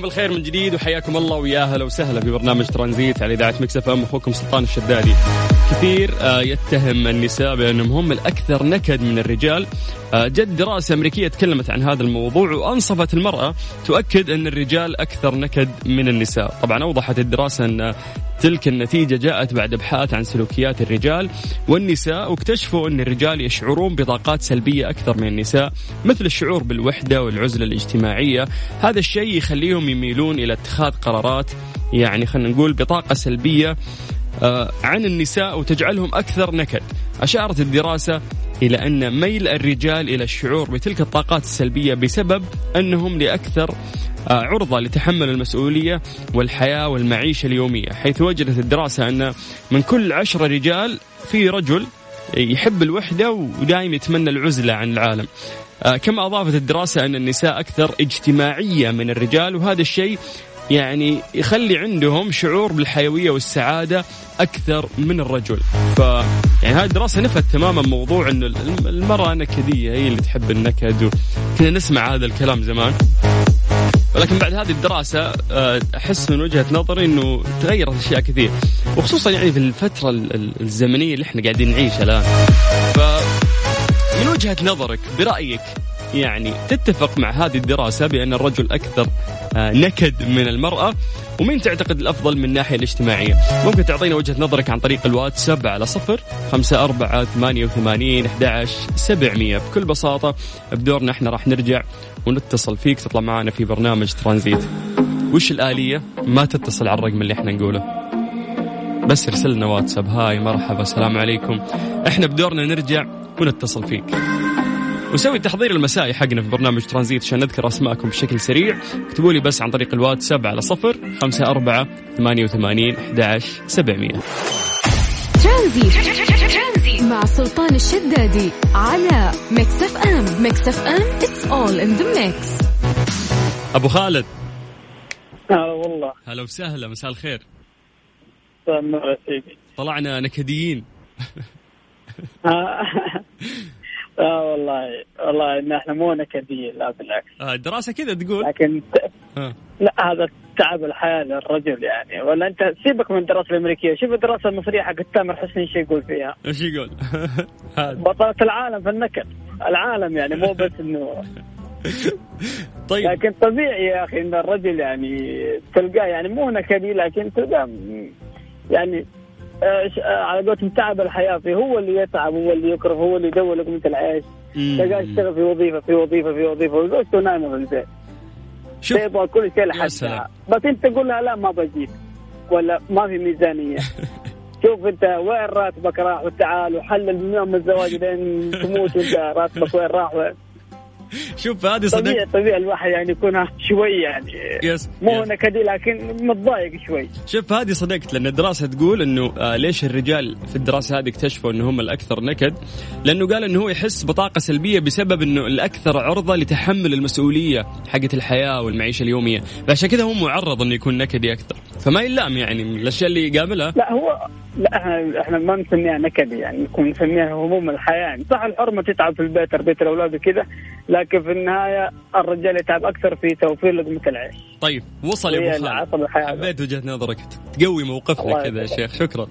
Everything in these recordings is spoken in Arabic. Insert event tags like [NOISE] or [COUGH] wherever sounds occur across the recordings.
mix الخير من جديد وحياكم الله ويا أهلا وسهلا في برنامج ترانزيت على إذاعة مكسف إم أخوكم سلطان الشدادي. كثير آه، يتهم النساء بأنهم هم الأكثر نكد من الرجال. آه، جد دراسة أمريكية تكلمت عن هذا الموضوع وأنصفت المرأة تؤكد أن الرجال أكثر نكد من النساء. طبعا أوضحت الدراسة أن تلك النتيجة جاءت بعد أبحاث عن سلوكيات الرجال والنساء واكتشفوا أن الرجال يشعرون بطاقات سلبية أكثر من النساء مثل الشعور بالوحدة والعزلة الاجتماعية هذا الشيء يخليهم يميلون إلى اتخاذ قرارات يعني خلينا نقول بطاقة سلبية آه، عن النساء وتجعلهم أكثر نكد. أشارت الدراسة إلى أن ميل الرجال إلى الشعور بتلك الطاقات السلبية بسبب أنهم لأكثر آه، عرضة لتحمل المسؤولية والحياة والمعيشة اليومية حيث وجدت الدراسة أن من كل عشرة رجال في رجل يحب الوحدة ودائما يتمنى العزلة عن العالم. آه، كما أضافت الدراسة أن النساء أكثر اجتماعية من الرجال وهذا الشيء يعني يخلي عندهم شعور بالحيوية والسعادة أكثر من الرجل. ف يعني هذه الدراسة نفت تماما موضوع أن المرأة نكدية هي اللي تحب النكد وكنا نسمع هذا الكلام زمان. ولكن بعد هذه الدراسة آه، أحس من وجهة نظري أنه تغيرت أشياء كثير. وخصوصا يعني في الفترة الزمنية اللي إحنا قاعدين نعيشها الآن. ف من وجهة نظرك برأيك يعني تتفق مع هذه الدراسة بأن الرجل أكثر آه، نكد من المرأة ومين تعتقد الأفضل من الناحية الاجتماعية؟ ممكن تعطينا وجهة نظرك عن طريق الواتساب على صفر خمسة أربعة ثمانية وثمانين أحد سبعمية. بكل بساطة بدورنا إحنا راح نرجع ونتصل فيك تطلع معنا في برنامج ترانزيت. وش الآلية؟ ما تتصل على الرقم اللي إحنا نقوله. بس ارسل لنا واتساب. hi مرحبا السلام عليكم. إحنا بدورنا نرجع ونتصل فيك. وسوي التحضير المسائي حقنا في برنامج ترانزيت عشان نذكر أسماءكم بشكل سريع. اكتبوا لي بس عن طريق الواتساب على صفر خمسة أربعة ثمانية وثمانين أحد سبعمية. ترانزيت. مع سلطان الشدادي على Mix FM Mix FM it's all in the mix. أبو خالد. هلا والله. هلا وسهلا مساء الخير. طلعنا نكديين. [LAUGHS] آه والله والله إن إحنا مو نكديين لا بالعكس. آه الدراسه كذا تقول؟ لكن آه. لا هذا تعب الحياة للرجل يعني. ولا أنت سيبك من الدراسة الأمريكية شوف الدراسة المصرية حق تامر حسني إيش يقول فيها. إيش يقول؟ [LAUGHS] بطلة العالم في النكد. العالم يعني مو بس إنه. [LAUGHS] طيب. لكن طبيعي يا أخي إن الرجل يعني تلقاه يعني مو نكدي لكن تلقاه يعني آه، آه، على قولتهم تعب الحياة فيه. هو اللي يتعب هو اللي يكره هو اللي يدور لقمه العيش تلقاه يشتغل في وظيفة في وظيفة في وظيفة. وزوجته نايمه في البيت شوف تبغى كل شيء لحد بس أنت تقول لها لا ما بجيب. ولا ما في ميزانية. [LAUGHS] شوف أنت وين راتبك راح؟ وتعال وحلل من يوم الزواج لين تموت وانت راتبك وين راح؟ وين [LAUGHS] شوف هذه صدق. طبيعي طبيعي الواحد يعني يكون شوي يعني يس مو نكدي لكن متضايق شوي. شوف هذه صدقت لأن الدراسة تقول إنه آه ليش الرجال في الدراسة هذه اكتشفوا إنه هم الأكثر نكد؟ لأنه قال إنه هو يحس بطاقة سلبية بسبب إنه الأكثر عرضة لتحمل المسؤولية حقت الحياة والمعيشة اليومية. فعشان كذا هو معرض إنه يكون نكدي أكثر. فما يلام يعني من الأشياء اللي يقابلها. لا هو لا إحنا إحنا ما نسميها نكد يعني نكون نسميها هموم الحياة. يعني صح الحرمة تتعب في البيت تربيه الأولاد وكذا لكن في النهاية الرجال يتعب أكثر في توفير لقمة العيش. طيب وصل يا أبو خالد. حبيت وجهة نظرك. تقوي موقفنا كذا يا شيخ. شكرا.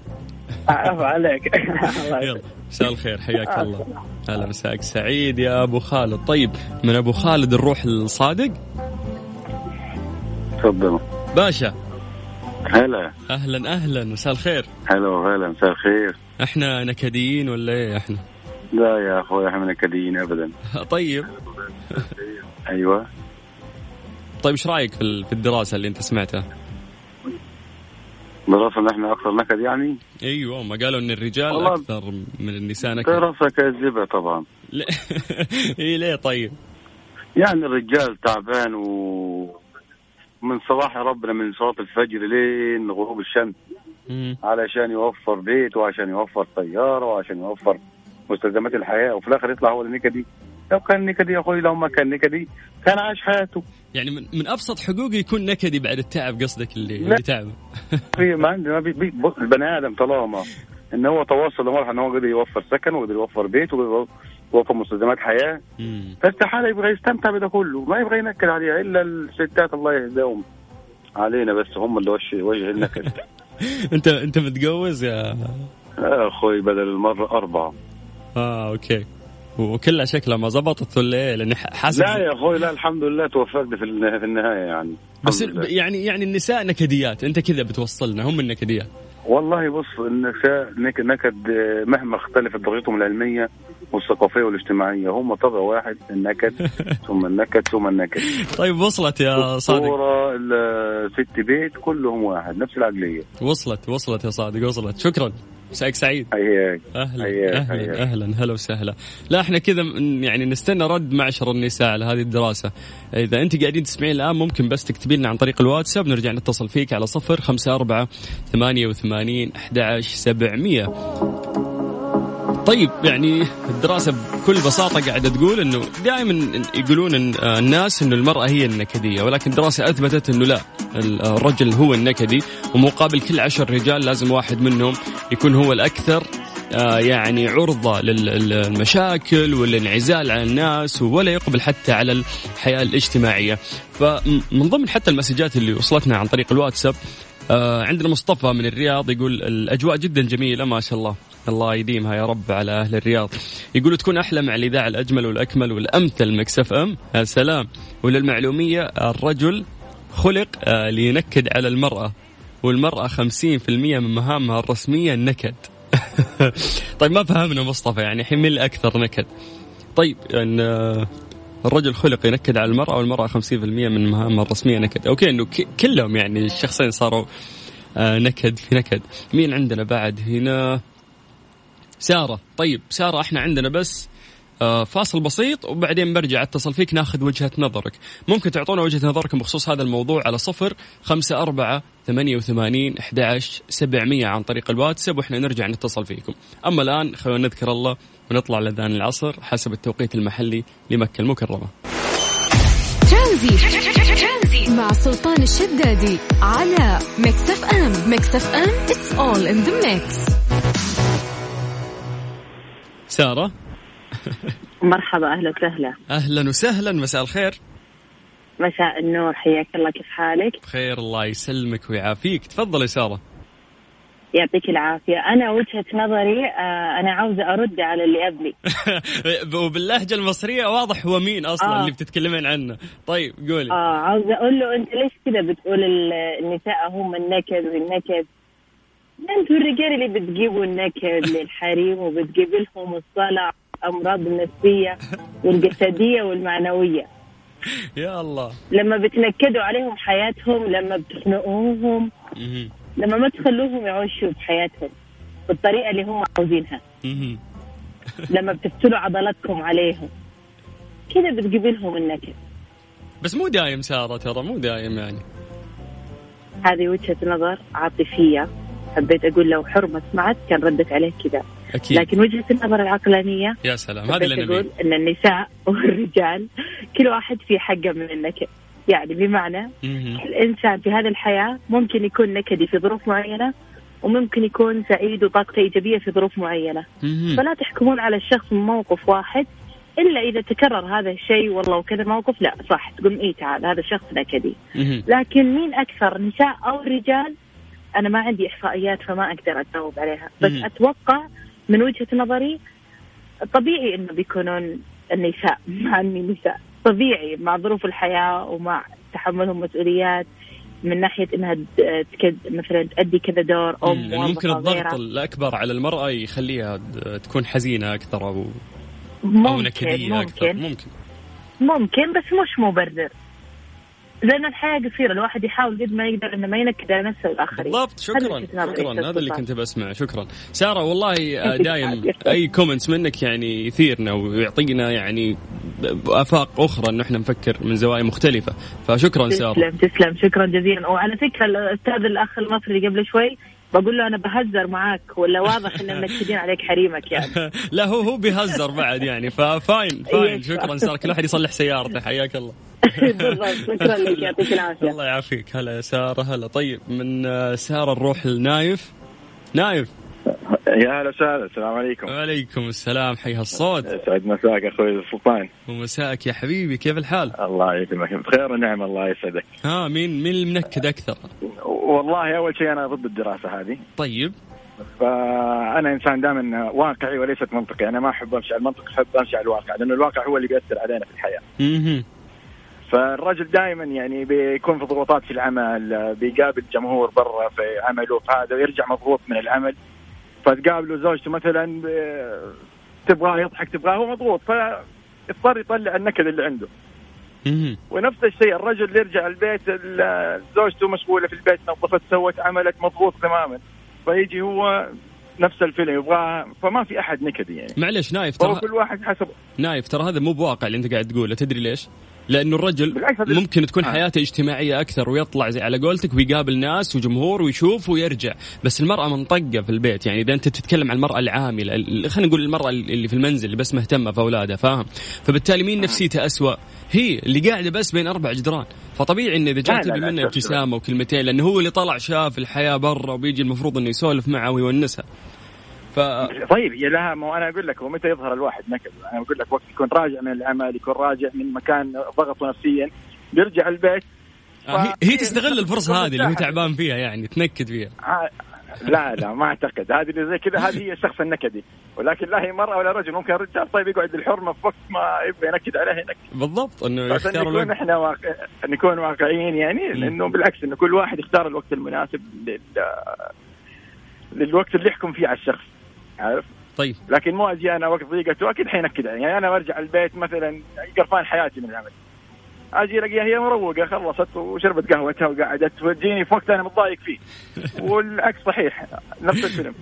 عفو عليك. [LAUGHS] يلا مساء الخير. حياك الله. هلا مساك. سعيد يا أبو خالد. طيب من أبو خالد نروح للصادق تفضل. باشا. هلا. أهلا أهلا. مساء الخير. هلا وهلا مساء الخير. إحنا نكديين ولا إيه إحنا؟ لا يا أخوي إحنا نكديين ابدا. طيب. أيوه. طيب إيش رأيك في ال- في الدراسة اللي أنت سمعتها؟ دراسة ان إحنا أكثر نكد يعني؟ أيوه ما قالوا إن الرجال أكثر من النساء نكد. دراسة كاذبة طبعا. [LAUGHS] اي ليه طيب؟ يعني الرجال تعبان و من صباح ربنا من صلاة الفجر لين غروب الشمس. مم. علشان يوفر بيت وعشان يوفر طيارة وعشان يوفر مستلزمات الحياة. وفي الآخر يطلع هو النكدي لو كان نكدي يا أخوي لو ما كان نكدي كان عاش حياته. يعني من, من أبسط حقوقه يكون نكدي بعد التعب قصدك اللي. اللي تعب. [LAUGHS] في ما عندي ما بي بي البني آدم طالما إن هو توصل لمرحلة إن هو قدر يوفر سكن وقدر يوفر بيت وقدر يوفر مستلزمات حياة. مم. فاستحالة يبغى يستمتع بده كله. ما يبغى ينكد عليها. إلا الستات الله يهداهم علينا بس هم اللي وش وجه النكد [LAUGHS] انت انت متجوز يا أخوي بدل المرة أربعة. آه أوكي. وكلها شكلها ما زبطت ولا إيه؟ لأني حاسس لا يا أخوي لا الحمد لله توفقت في النها- في النهاية يعني. بس. يعني يعني النساء نكديات. أنت كذا بتوصلنا هم النكديات. والله بص النساء نك- نكد مهما اختلفت درجتهم العلمية والثقافية والاجتماعية. هم طبع واحد النكد [LAUGHS] ثم النكد ثم النكد طيب وصلت يا صادق. صورة ال- ست بيت كلهم واحد نفس العقلية. وصلت وصلت يا صادق وصلت. شكرا. مساك سعيد. هي أهلا حياك، أهلا حياك. أهلا هلا وسهلا. لا إحنا كذا يعني نستنى رد معشر النساء على هذه الدراسة. إذا أنت قاعدين تسمعين الآن ممكن بس تكتبي لنا عن طريق الواتساب نرجع نتصل فيك على صفر خمسة أربعة ثمانية وثمانين أحد عشر سبعمية. طيب يعني الدراسة بكل بساطة قاعدة تقول إنه دائما يقولون إن الناس إنه المرأة هي النكدية ولكن الدراسة أثبتت إنه لا ال- الرجل هو النكدي ومقابل كل عشر رجال لازم واحد منهم يكون هو الأكثر آه، يعني عرضة للمشاكل والانعزال عن الناس ولا يقبل حتى على الحياة الاجتماعية. فمن ضمن حتى المسجات اللي وصلتنا عن طريق الواتساب آه، عندنا مصطفى من الرياض يقول الأجواء جدا جميلة ما شاء الله. الله يديمها يا رب على أهل الرياض. يقول تكون أحلى مع الإذاعة الأجمل والأكمل والأمثل مكسف أم. يا سلام. وللمعلومية الرجل خلق آه، لينكد على المرأة والمرأة 50% من مهامها الرسمية النكد [LAUGHS] طيب ما فهمنا مصطفى يعني مين الأكثر نكد. طيب يعني الرجل خلق ينكد على المرأة والمرأة 50% من مهامها الرسمية نكد. okay أنه كلهم يعني الشخصين صاروا آه، نكد في نكد. مين عندنا بعد هنا؟ سارة. طيب سارة إحنا عندنا بس آه، فاصل بسيط وبعدين برجع أتصل فيك ناخذ وجهة نظرك. ممكن تعطونا وجهة نظركم بخصوص هذا الموضوع على صفر خمسة أربعة ثمانية وثمانين أحد سبعمية عن طريق الواتساب وإحنا نرجع نتصل فيكم. أما الآن خلونا نذكر الله ونطلع لذان العصر حسب التوقيت المحلي لمكة المكرمة. ترانزيت. مع سلطان الشدادي على Mix FM Mix FM it's all in the mix. سارة. مرحبا أهلا وسهلا. أهلا وسهلا مساء الخير. مساء النور حياك الله كيف حالك؟ بخير الله يسلمك ويعافيك. تفضل يا سارة. يعطيك العافية. أنا وجهة نظري آه أنا عاوزة أرد على اللي قبلي. [LAUGHS] وباللهجة المصرية واضح هو مين أصلا آه. اللي بتتكلمين عنه. طيب قولي. آه عاوزة أقول له أنت ليش كذا بتقول ال- النساء هم النكد والنكد؟ أنتوا الرجال اللي بتجيبوا النكد [LAUGHS] للحريم وبتجيب لهم الصلع أمراض النفسية والجسدية والمعنوية. [LAUGHS] يا الله. لما بتنكدوا عليهم حياتهم لما بتخنقوهم. لما ما تخلوهم يعيشوا بحياتهم بالطريقة اللي هم عاوزينها. [LAUGHS] لما بتفتلوا عضلاتكم عليهم. كذا بتجيب لهم النكد بس مو دايم سارة ترى مو دايم يعني. هذه وجهة نظر عاطفية. حبيت أقول لو حرمة سمعت كان ردت عليه كذا. أكيد. لكن وجهة النظر العقلانية. يا سلام. هذا اللي أقول أن النساء والرجال كل واحد في حقه من النكد يعني بمعنى مهم. الإنسان في هذه الحياة ممكن يكون نكدي في ظروف معينة وممكن يكون سعيد وطاقته إيجابية في ظروف معينة مهم. فلا تحكمون على الشخص من موقف واحد إلا إذا تكرر هذا الشيء والله وكذا موقف لا صح تقول إيه تعال هذا شخص نكدي. لكن مين أكثر نساء أو رجال أنا ما عندي إحصائيات فما أقدر أجاوب عليها بس. أتوقع من وجهة نظري طبيعي إنه بيكونون النساء مع النساء طبيعي مع ظروف الحياة ومع تحملهم مسؤوليات من ناحية إنها تكد مثلا تأدي كذا دور أو يعني ممكن الضغط. الأكبر على المرأة يخليها تكون حزينة أكثر أو أو ممكن نكدية أكثر. ممكن. ممكن. ممكن بس مش مبرر. لأن الحياة قصيرة. الواحد يحاول قد ما يقدر إنه ما ينكد على نفسه والاخرين بالضبط. شكرا. شكرا. هذا اللي. كنت بسمع شكرا. سارة والله آه، [LAUGHS] دايم. أي كومنتس منك يعني يثيرنا ويعطينا يعني افاق أخرى انه إحنا نفكر من زوايا مختلفة. فشكرا سارة. تسلم تسلم. شكرا جزيلا. وعلى فكرة الأستاذ الأخ المصري قبل شوي بقول له أنا بهزر معاك ولا واضح إن [LAUGHS] منكدين عليك حريمك يعني. [LAUGHS] لا هو هو بيهزر بعد يعني. ف fine fine. [LAUGHS] شكرا سارة. كل واحد يصلح سيارته. حياك الله. بالضبط. شكرا لك. يعطيك العافية. الله يعافيك. هلا يا سارة هلا. طيب من آه، سارة نروح لنايف نايف. يا هلا وسهلا السلام عليكم. وعليكم السلام حي هالصوت. سعد مساك أخوي سلطان. ومساءك يا حبيبي كيف الحال؟ الله يكرمك بخير ونعم الله يسعدك. ها مين مين المنكد أكثر؟ والله أول شيء أنا ضد الدراسة هذه. طيب. فأنا إنسان دائما واقعي وليست منطقي. أنا ما أحب أمشي على المنطق أحب أمشي على الواقع لأنه الواقع هو اللي بيأثر علينا في الحياة. أها فالرجل دائما يعني بيكون في ضغوطات في العمل بيقابل جمهور برا في عمله في هذا ويرجع مضغوط من العمل. فتقابله زوجته مثلا ب- تبغاه يضحك تبغاه هو مضغوط فاضطر يطلع النكد اللي عنده. ونفس الشيء الرجل اللي يرجع البيت ال- زوجته مشغولة في البيت نظفت سوت عملت مضغوط تماما. فيجي هو نفس الفيلم يبغاه فما في أحد نكدي يعني. معلش نايف ترى كل واحد حسب نايف ترى هذا مو بواقع اللي أنت قاعد تقوله تدري ليش؟ لأنه الرجل ممكن تكون آه. حياته اجتماعية أكثر ويطلع زي على قولتك ويقابل ناس وجمهور ويشوف ويرجع. بس المرأة منطقة في البيت يعني إذا أنت تتكلم عن المرأة العاملة ال- خلينا نقول المرأة اللي في المنزل اللي بس مهتمة في أولادها فاهم؟ فبالتالي مين نفسيته أسوأ؟ هي اللي قاعدة بس بين أربع جدران. فطبيعي انه إذا جات تبي منه ابتسامة وكلمتين لأنه هو اللي طلع شاف الحياة برا وبيجي المفروض إنه يسولف معها ويونسها. ف طيب هي لها ما أنا أقول لك هو متى يظهر الواحد نكد؟ أنا أقول لك وقت يكون راجع من العمل يكون راجع من مكان ضغطه نفسيا بيرجع البيت. آه، هي- هي تستغل ف- الفرصة هذه اللي هو. تعبان فيها يعني تنكد فيها. آه، لا لا ما أعتقد. هذه اللي زي كذا هذه هي الشخص النكدي. ولكن لا هي مرأة ولا رجل. ممكن الرجال طيب يقعد بالحرمة في وقت ما يبغى ينكد عليها ينكد. بالضبط إنه يختار نكون الوقت. إحنا واقع... نكون واقعيين يعني لأنه بالعكس إنه كل واحد يختار الوقت المناسب لل... للوقت اللي يحكم فيه على الشخص. عارف؟ طيب. لكن مو أجي أنا وقت ضيقته أكيد حينكد علي. يعني أنا برجع البيت مثلا قرفان حياتي من العمل. أجي الاقيها هي مروقة خلصت وشربت قهوتها وقعدت وتجيني في وقت أنا متضايق فيه. [LAUGHS] والعكس صحيح نفس الفيلم.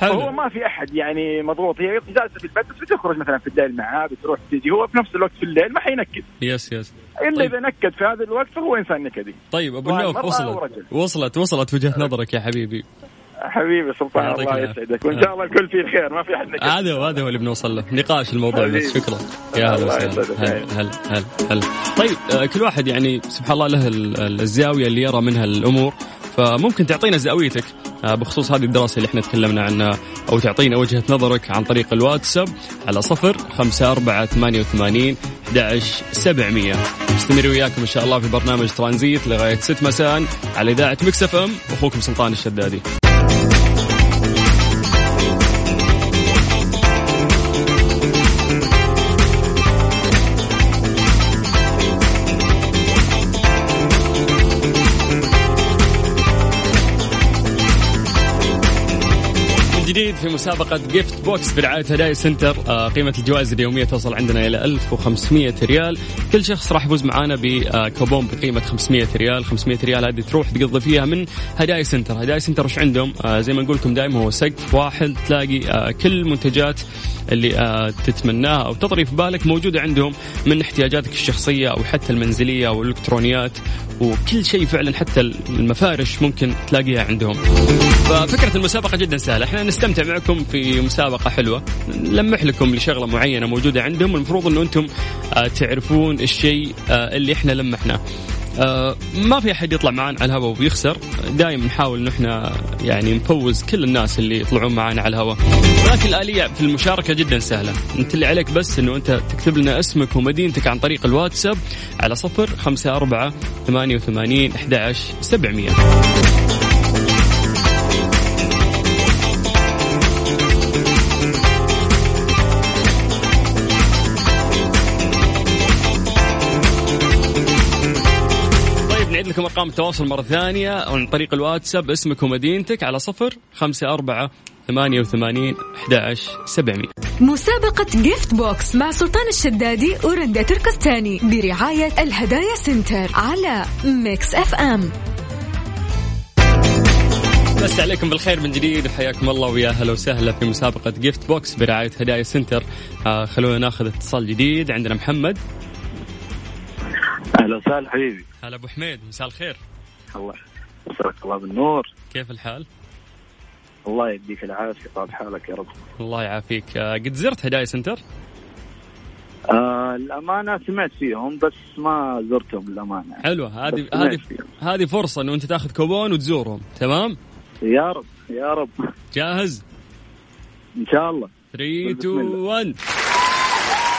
حلو. ما في أحد يعني مضغوط هي جالسة في البيت بس بتخرج مثلا في الليل معاه بتروح تجي هو في نفس الوقت في الليل ما حينكد. يس يس. إلا طيب. إذا نكد في هذا الوقت فهو إنسان نكدي. طيب أبو مرأة وصلت. وصلت وصلت وجهة نظرك يا حبيبي. حبيبي سلطان الله. يسعدك وإن شاء الله الكل فيه خير ما في أحد نكد. هذا هو هذا هو اللي بنوصل له. نقاش الموضوع. بس شكرا. يا هلا وسهلا. هلا هلا هلا هلا. طيب آه، كل واحد يعني سبحان الله له ال- ال- الزاوية اللي يرى منها الأمور. فممكن تعطينا زاويتك آه، بخصوص هذه الدراسة اللي إحنا تكلمنا عنها أو تعطينا وجهة نظرك عن طريق الواتساب على صفر خمسة أربعة ثمانية وثمانين سبعمية. مستمر وياكم إن شاء الله في برنامج ترانزيت لغاية ست مساء على إذاعة مكسف أم. أخوكم سلطان الشدادي. جديد في مسابقة Gift Box برعاية هدايا Center. آه، قيمة الجوائز اليومية توصل عندنا إلى 1500 ريال. كل شخص راح يفوز معانا بكوبون بقيمة 500 ريال. 500 ريال هذه تروح تقضي فيها من هدايا Center. هدايا Center وش عندهم؟ آه، زي ما نقول لكم دائما هو سقف واحد. تلاقي آه، كل المنتجات اللي آه، تتمناها أو تطري في بالك موجودة عندهم من احتياجاتك الشخصية أو حتى المنزلية أو الإلكترونيات. وكل شيء فعلا حتى المفارش ممكن تلاقيها عندهم. ففكرة المسابقة جدا سهلة. إحنا نستمتع معكم في مسابقة حلوة. نلمح لكم لشغلة معينة موجودة عندهم. والمفروض إنه أنتم آه، تعرفون الشيء آه، اللي إحنا لمحناه. ما في أحد يطلع معنا على الهواء ويخسر. دائما نحاول انه إحنا يعني نفوز كل الناس اللي يطلعون معنا على الهواء. ولكن الآلية في المشاركة جدا سهلة. انت اللي عليك بس إنه أنت تكتب لنا اسمك ومدينتك عن طريق الواتساب على صفر خمسة أربعة ثمانية وثمانين أحد سبعمية. ارقام التواصل مرة ثانية عن طريق الواتساب. اسمك ومدينتك على صفر خمسة أربعة ثمانية وثمانين أحد سبعمية. مسابقة Gift Box مع سلطان الشدادي ورندا تركستاني برعاية الهدايا Center على Mix FM مسا عليكم بالخير من جديد وحياكم الله ويا هلا وسهلا في مسابقة Gift Box برعاية هدايا Center. آه خلونا ناخذ اتصال جديد. عندنا محمد. أهلا وسهلا حبيبي هلا أبو حميد مساء الخير الله يمسيك الله بالنور كيف الحال؟ الله يديك العافية طال حالك يا رب الله يعافيك آه قد زرت هدايا Center؟ آه الأمانة سمعت فيهم بس ما زرتهم للأمانة حلوة هذه هذه. هذه فرصة إنه أنت تاخذ كوبون وتزورهم تمام؟ يا رب يا رب جاهز؟ إن شاء الله 3 بسم 2 الله. 1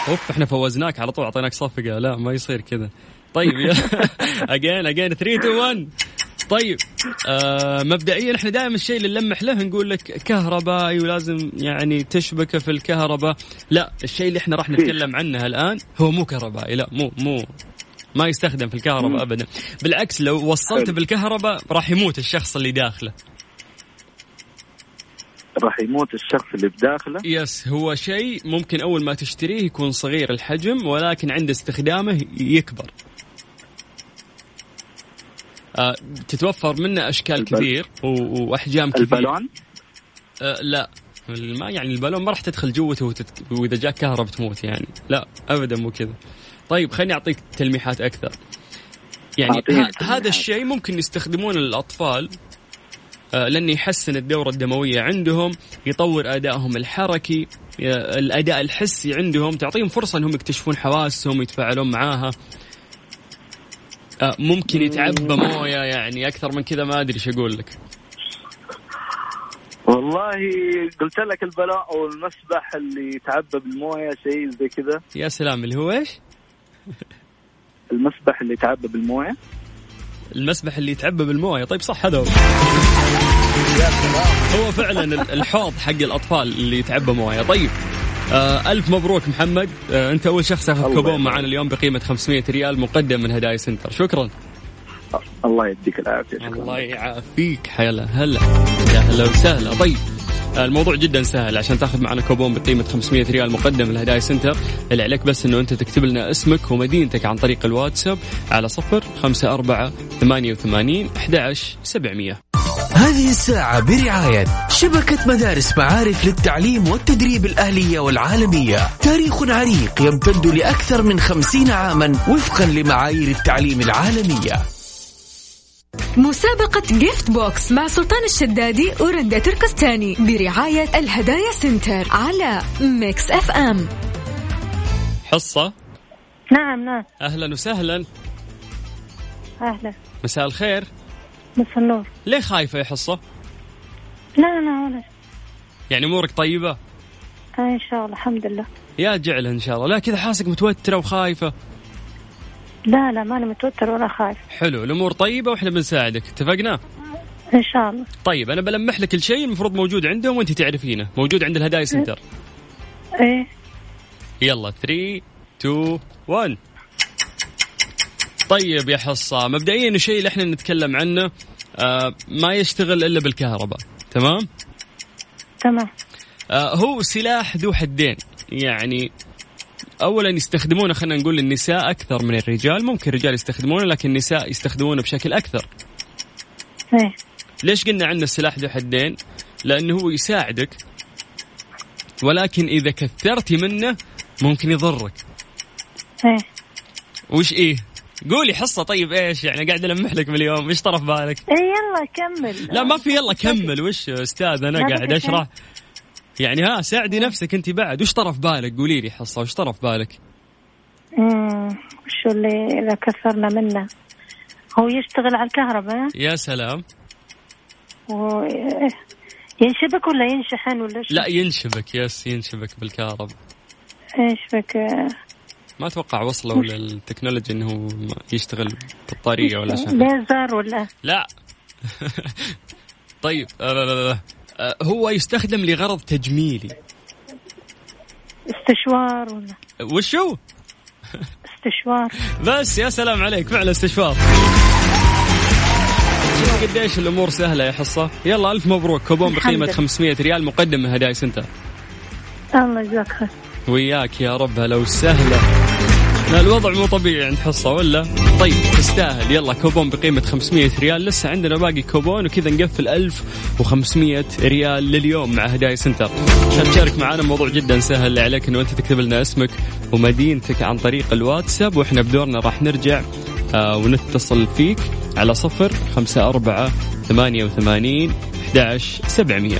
أوف إحنا فوزناك على طول أعطيناك صفقة لا ما يصير كذا طيب again again 3 2 1 طيب آه مبدئيا إحنا دائما الشيء اللي نلمح له نقول لك كهربائي ولازم يعني تشبكه في الكهرباء. لا الشيء اللي إحنا راح نتكلم عنه الآن هو مو كهربائي لا مو مو ما يستخدم في الكهرباء ابدا. بالعكس لو وصلته حلو. بالكهرباء راح يموت الشخص اللي داخله. راح يموت الشخص اللي بداخله؟ يس هو شيء ممكن أول ما تشتريه يكون صغير الحجم ولكن عند استخدامه يكبر. تتوفر منه أشكال البل- كثير وأحجام كثير. البالون؟ آه لا. ما يعني البالون ما راح تدخل جوته وتت... وإذا جاك كهرب تموت يعني. لا ابدا مو كذا. طيب خليني أعطيك تلميحات أكثر. يعني ه... هذا. الشيء ممكن يستخدمونه الأطفال آه، لأنه يحسن الدورة الدموية عندهم يطور أدائهم الحركي آه، الأداء الحسي عندهم تعطيهم فرصة إنهم يكتشفون حواسهم يتفاعلون معاها. آه، ممكن يتعبى مويه يعني أكثر من كذا ما أدري إيش أقول لك. والله قلت لك البالون أو المسبح اللي يتعبى بالمويه شيء زي كذا. يا سلام اللي هو إيش؟ المسبح اللي يتعبى بالمويه المسبح اللي يتعبى بالمويه طيب صح هذا هو. هو فعلا ال- الحوض حق الأطفال اللي يتعبى مويه. طيب. آه ألف مبروك محمد. آه أنت أول شخص أخذ كوبون. معنا اليوم بقيمة 500 ريال مقدم من هدايا Center. شكرا. الله يديك العافية. شكرا. الله يعافيك. حيلا هلا. يا هلا وسهلا. طيب آه، الموضوع جدا سهل. عشان تأخذ معنا كوبون بقيمة 500 ريال مقدم من الهدايا سنتر اللي عليك بس إنه أنت تكتب لنا اسمك ومدينتك عن طريق الواتساب على صفر خمسة أربعة ثمانية وثمانين أحد سبعمية. هذه الساعة برعاية شبكة مدارس معارف للتعليم والتدريب الأهلية والعالمية. تاريخ عريق يمتد لأكثر من خمسين عاما وفقا لمعايير التعليم العالمية. مسابقة Gift Box مع سلطان الشدادي ورندا تركستاني برعاية الهدايا Center على Mix FM حصة؟ نعم نعم. أهلا وسهلا. أهلا. مساء الخير. مساء النور. ليه خايفة يا حصة؟ لا لا ولا. يعني أمورك طيبة؟ آه إن شاء الله الحمد لله. يا جعل إن شاء الله. لا كذا حاسك متوترة وخايفة. لا لا ماني متوتر ولا خايف حلو الأمور طيبة وإحنا بنساعدك. اتفقنا؟ إن شاء الله. طيب أنا بلمح لك الشيء المفروض موجود عندهم وأنت تعرفينه. موجود عند الهدايا سنتر. إيه. يلا 3 2 1 طيب يا حصة. مبدئيا الشيء اللي إحنا نتكلم عنه آه ما يشتغل إلا بالكهرباء. تمام؟ تمام. آه هو سلاح ذو حدين. يعني اولا يستخدمونه خلينا نقول النساء أكثر من الرجال. ممكن الرجال يستخدمونه لكن النساء يستخدمونه بشكل أكثر. إيه. ليش قلنا عنه السلاح ذو حدين؟ لأنه هو يساعدك ولكن إذا كثرتي منه ممكن يضرك. إيه. وش إيه؟ قولي حصة طيب إيش يعني؟ قاعد ألمح لك باليوم. إيش طرف بالك؟ إيه يلا كمل. لا ما في يلا [LAUGHS] كمل. وش أستاذ أنا قاعد. أشرح؟ يعني ها ساعدي نفسك أنت بعد. وش طرف بالك؟ قولي لي حصة وش طرف بالك؟ أمم، وشو اللي إذا كثرنا منه؟ هو يشتغل على الكهرباء. يا سلام. و... ينشبك ولا ينشحن ولا شو؟ لا ينشبك يس ينشبك بالكهرباء. ينشبك ما أتوقع وصلوا [LAUGHS] للتكنولوجيا إنه يشتغل بطاريه ولا شيء ليزر ولا؟ لا. [LAUGHS] طيب آه آه هو يستخدم لغرض تجميلي. استشوار ولا؟ وشو؟ استشوار. [LAUGHS] بس يا سلام عليك فعلا استشوار شوف قديش الأمور سهلة يا حصة. يلا ألف مبروك. كوبون بقيمة لله. 500 ريال. مقدم من هدايا Center. الله يجزاك خير. وياك يا رب هلا وسهلا. لا الوضع مو طبيعي عند حصة ولا؟ طيب تستاهل. يلا كوبون بقيمة 500 ريال. لسه عندنا باقي كوبون وكذا نقفل 1500 ريال لليوم مع هدايا Center. عشان تشارك معنا موضوع جدا سهل اللي عليك إنه أنت تكتب لنا اسمك ومدينتك عن طريق الواتساب وإحنا بدورنا راح نرجع آه ونتصل فيك على صفر خمسة أربعة ثمانية وثمانين 11 700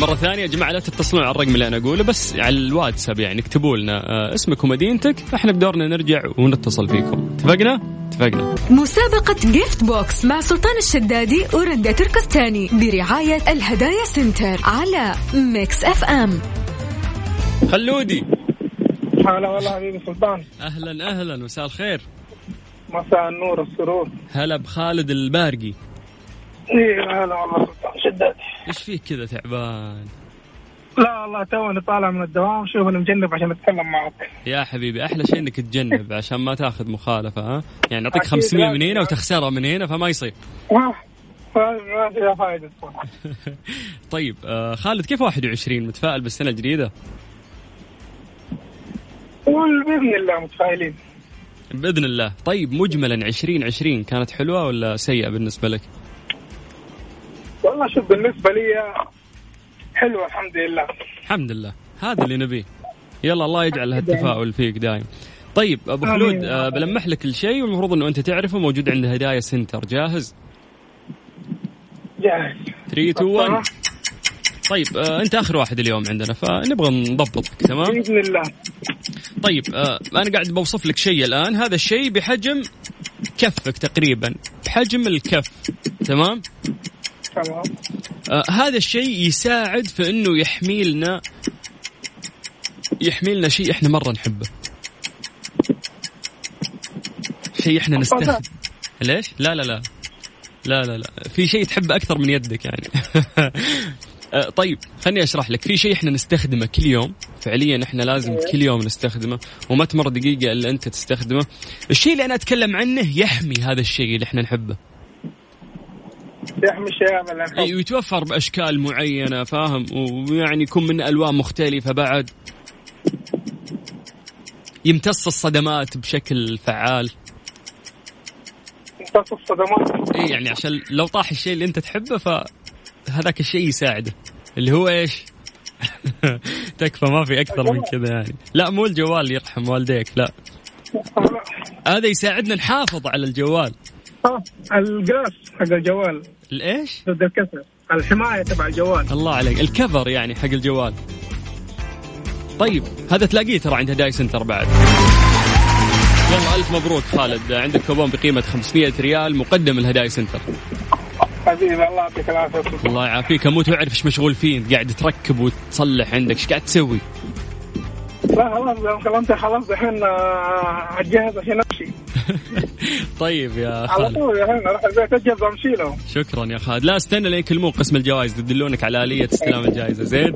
مرة ثانية يا جماعة لا تتصلون على الرقم اللي أنا أقوله بس على الواتساب يعني اكتبوا لنا آه، اسمك ومدينتك إحنا بدورنا نرجع ونتصل فيكم. اتفقنا؟ اتفقنا. مسابقة Gift Box مع سلطان الشدادي ورندا تركستاني برعاية الهدايا center على Mix FM. خلودي. هلا والله حبيبي سلطان. أهلا أهلا مساء الخير. مساء النور والسرور هلا بخالد البارقي. هلا والله سلطان شداد إيش فيك كذا تعبان؟ لا والله توني طالع من الدوام شوف أنا مجنب عشان أتكلم معك. يا حبيبي أحلى شيء إنك تجنب عشان ما تاخذ مخالفة ها؟ يعني نعطيك أكيد 500 من. هنا وتخسرها من هنا فما يصير. [LAUGHS] ما صراحة [LAUGHS] طيب آه خالد كيف 21 متفائل بالسنة الجديدة؟ بإذن الله متفائلين. بإذن الله. طيب مجملا 2020 كانت حلوة ولا سيئة بالنسبة لك؟ والله شوف بالنسبة لي حلوة الحمد لله. الحمد لله. هذا اللي نبيه. يلا الله يجعل هالتفاؤل فيك دايم. طيب أبو. خلود آه بلمح لك الشيء والمفروض إنه أنت تعرفه موجود عند هدايا سنتر. جاهز؟ جاهز. 3 2 1 طيب آه أنت آخر واحد اليوم عندنا فنبغى نضبطك تمام؟ بإذن الله. طيب آه أنا قاعد بوصف لك شيء الآن. هذا الشيء بحجم كفك تقريبا. بحجم الكف تمام؟ تمام آه هذا الشيء يساعد في إنه يحمي لنا يحمي لنا شيء إحنا مرة نحبه. شيء إحنا نستخدم ليش؟ لا لا لا. لا لا لا. في شيء تحبه أكثر من يدك يعني. [LAUGHS] آه، طيب خليني أشرح لك. في شيء إحنا نستخدمه كل يوم. فعليا إحنا لازم كل يوم نستخدمه. وما تمر دقيقة إلا أنت تستخدمه. الشيء اللي أنا أتكلم عنه يحمي هذا الشيء اللي إحنا نحبه. يحمي ويتوفر بأشكال معينة فاهم؟ ويعني يكون من ألوان مختلفة بعد. يمتص الصدمات بشكل فعال. امتص الصدمات. إي يعني عشان لو طاح الشيء اللي أنت تحبه فهذاك الشيء يساعده. اللي هو إيش؟ [LAUGHS] تكفى ما في أكثر من كذا يعني. لا مو الجوال يرحم والديك لا. هذا يساعدنا نحافظ على الجوال. آه، ال glass حق الجوال. الإيش؟ ضد الكسر. الحماية تبع الجوال. الله عليك. ال cover يعني حق الجوال. طيب هذا تلاقيه ترى عند هدايا center بعد. يلا ألف مبروك خالد. عندك كوبون بقيمة 500 ريال مقدم الهدايا center. حبيبي الله يعطيك العافية. الله يعافيك. أموت واعرف إيش مشغول فيه قاعد تركب وتصلح عندك. إيش قاعد تسوي؟ لا خلاص خلاص الحين آه، أجهز عشان أمشي. [LAUGHS] طيب يا على خالد. طول الحين أروح البيت اجهز وامشي شكرا يا خالد. لا استنى لين يكلمون قسم الجوائز يدلونك على آلية استلام الجائزة. زين؟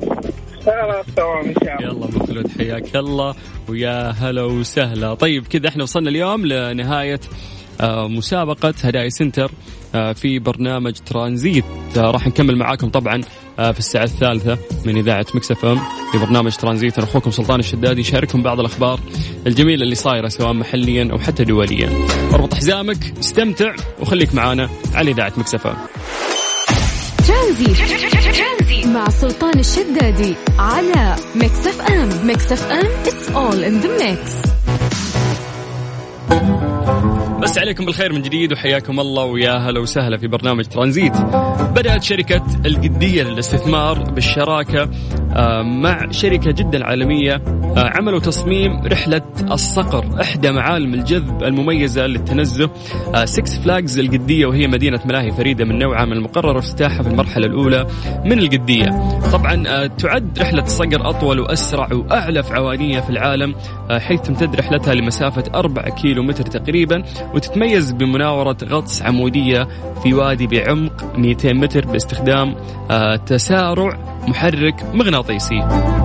خلاص تمام إن شاء الله. يلا أبو خلود حياك الله ويا هلا وسهلا. طيب كذا إحنا وصلنا اليوم لنهاية مسابقة هدايا center آه، في برنامج ترانزيت. آه، راح نكمل معاكم طبعا آه، في الساعة الثالثة من إذاعة Mix FM في برنامج ترانزيت. أنا أخوكم سلطان الشدادي يشارككم بعض الأخبار الجميلة اللي صايرة سواء محليا أو حتى دوليا. أربط حزامك استمتع وخليك معانا على إذاعة Mix FM. ترانزيت. مع سلطان الشدادي على Mix FM. Mix FM it's all in the mix. بس عليكم بالخير من جديد وحياكم الله ويا هلا وسهلا في برنامج ترانزيت. بدأت شركة القدية للاستثمار بالشراكة آه، مع شركة جدا عالمية آه، عملوا تصميم رحلة الصقر إحدى معالم الجذب المميزة للتنزه سكس فلاجز القدية وهي مدينة ملاهي فريدة من نوعها من المقرر افتتاحها في المرحلة الأولى من القدية طبعا آه، تعد رحلة الصقر أطول وأسرع وأعلى عوانية في العالم حيث تمتد رحلتها لمسافة 4 كيلو متر تقريبا وتتميز بمناورة غطس عمودية في وادي بعمق 200 متر باستخدام آه، تسارع محرك مغناطيسي.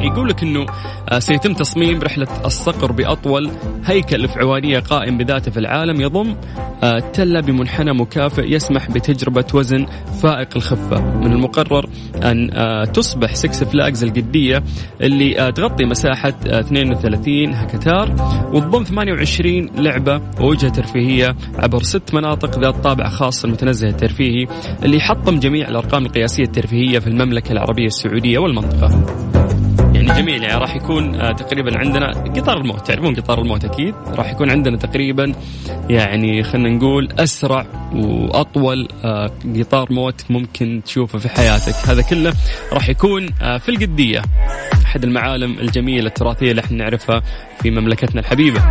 يقول لك إنه آه، سيتم تصميم رحلة الصقر بأطول هيكل فعوانية قائم بذاته في العالم يضم آه، تله بمنحنى مكافئ يسمح بتجربة وزن فائق الخفة من المقرر أن آه، تصبح Six Flags القدية اللي تغطي مساحة 32 هكتار وتضم 28 لعبة ووجهة ترفيهية عبر ست مناطق ذات طابع خاص المتنزه الترفيهي اللي يحطم جميع الأرقام القياسية الترفيهية في المملكة العربية السعودية والمنطقة. يعني جميل يعني راح يكون آه تقريبا عندنا قطار الموت تعرفون قطار الموت أكيد راح يكون عندنا تقريبا يعني خلينا نقول أسرع وأطول آه قطار موت ممكن تشوفه في حياتك. هذا كله راح يكون آه في القدية أحد المعالم الجميلة التراثية اللي إحنا نعرفها في مملكتنا الحبيبة.